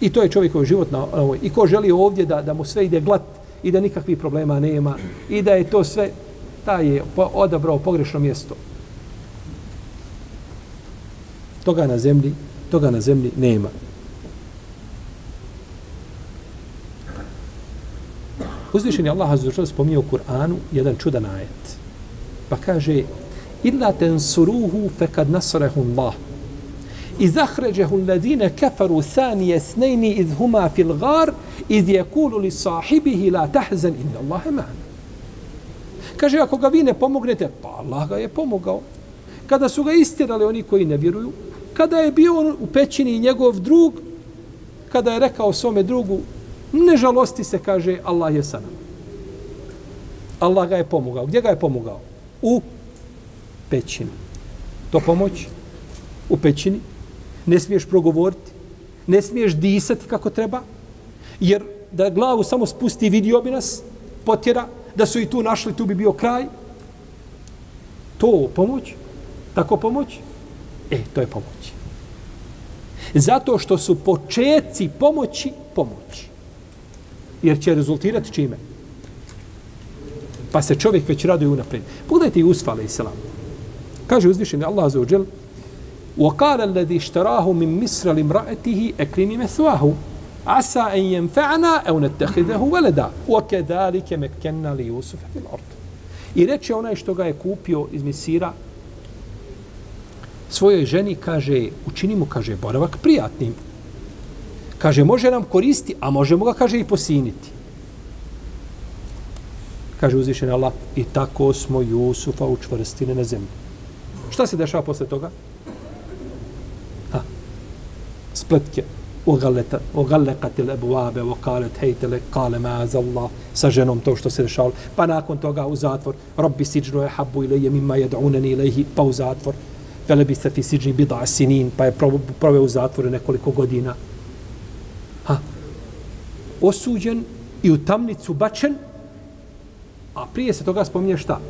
I to je čovjekov život na ovoj. I ko želi ovdje da, da mu sve ide glat i da nikakvih problema nema i da je to sve, taj je odabrao pogrešno mjesto. Toga na zemlji, toga na zemlji nema. Uzvišen je Allah Azzuršal spominje u Kur'anu jedan čudan ajet. Pa kaže Illa tensuruhu fekad nasrehu Allah. إذ أخرجه الذين كفروا ثاني اثنين إذ هما في الغار إذ يقول لصاحبه لا تحزن إن الله معنا Kaže, ako ga vi ne pomognete, pa Allah ga je pomogao. Kada su ga istirali oni koji ne vjeruju, kada je bio on u pećini njegov drug, kada je rekao svome drugu, ne žalosti se, kaže, Allah je sa nama. Allah ga je pomogao. Gdje ga je pomogao? U pećini. To pomoć? U pećini ne smiješ progovoriti, ne smiješ disati kako treba, jer da glavu samo spusti vidio bi nas, potjera, da su i tu našli, tu bi bio kraj. To pomoć? Tako pomoć? E, to je pomoć. Zato što su početci pomoći pomoći Jer će rezultirati čime? Pa se čovjek već raduje unaprijed. Pogledajte i usfale i selam. Kaže uzvišeni Allah za uđel, وقال الذي اشتراه من مصر لامرأته أكرمي مثواه عسى أن ينفعنا أو نتخذه ولدا وكذلك مكنا ليوسف في الأرض I reče onaj što ga je kupio iz Misira, svojoj ženi kaže, učini mu, kaže, boravak prijatnim. Kaže, može nam koristi, a možemo ga, kaže, i posiniti. Kaže uzvišen Allah, i tako smo Jusufa učvrstili na zemlji. Šta se dešava posle toga? spletke Ogalekatil ebuabe okalet hejtele kale maaz Allah sa ženom to što se dešavalo pa nakon toga u zatvor robbi siđnu je habu ilaje mimma jed'unani ilaihi pa u zatvor vele bi se fi siđni bida sinin pa je proveo u zatvoru nekoliko godina osuđen i u tamnicu bačen a prije se toga spominje šta?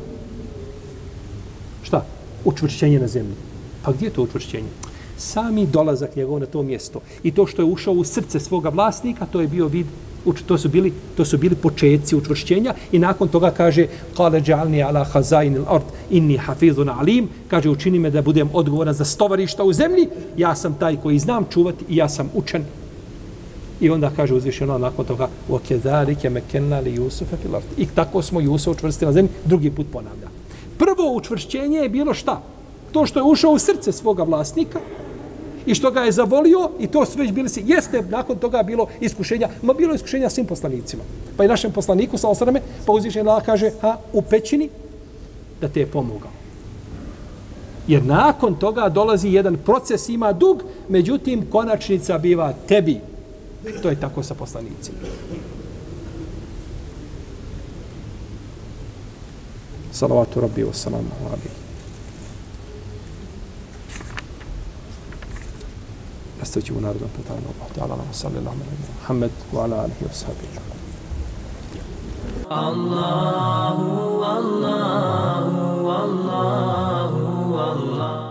Šta? Učvršćenje na zemlji. Pa gdje je to učvršćenje? Sami dolazak njegov na to mjesto. I to što je ušao u srce svoga vlasnika, to je bio vid to su bili to su bili početci učvršćenja i nakon toga kaže qala ja'alni ala khazain al-ard inni hafizun alim. Kaže učini me da budem odgovoran za stovarišta u zemlji. Ja sam taj koji znam čuvati i ja sam učen i onda kaže uzvišeno nakon toga wa kadhalika makanna li Jusufa fil ard i tako smo Jusufa učvrstili na zemlji drugi put ponavlja prvo učvršćenje je bilo šta to što je ušao u srce svoga vlasnika i što ga je zavolio i to sve već bili si, jeste nakon toga bilo iskušenja, ma bilo iskušenja svim poslanicima. Pa i našem poslaniku, sa osrame, pa uzvišeno Allah kaže, ha, u pećini, da te je pomogao. Jer nakon toga dolazi jedan proces, ima dug, međutim, konačnica biva tebi. To je tako sa poslanicima. Salavatu Rabbi wa salam alabi. Nastavit u narodom pitanju. Allah ta'ala wa salli Allah wa wa ala alihi wa sahabi. Allahu, Allahu, Allahu, Allahu.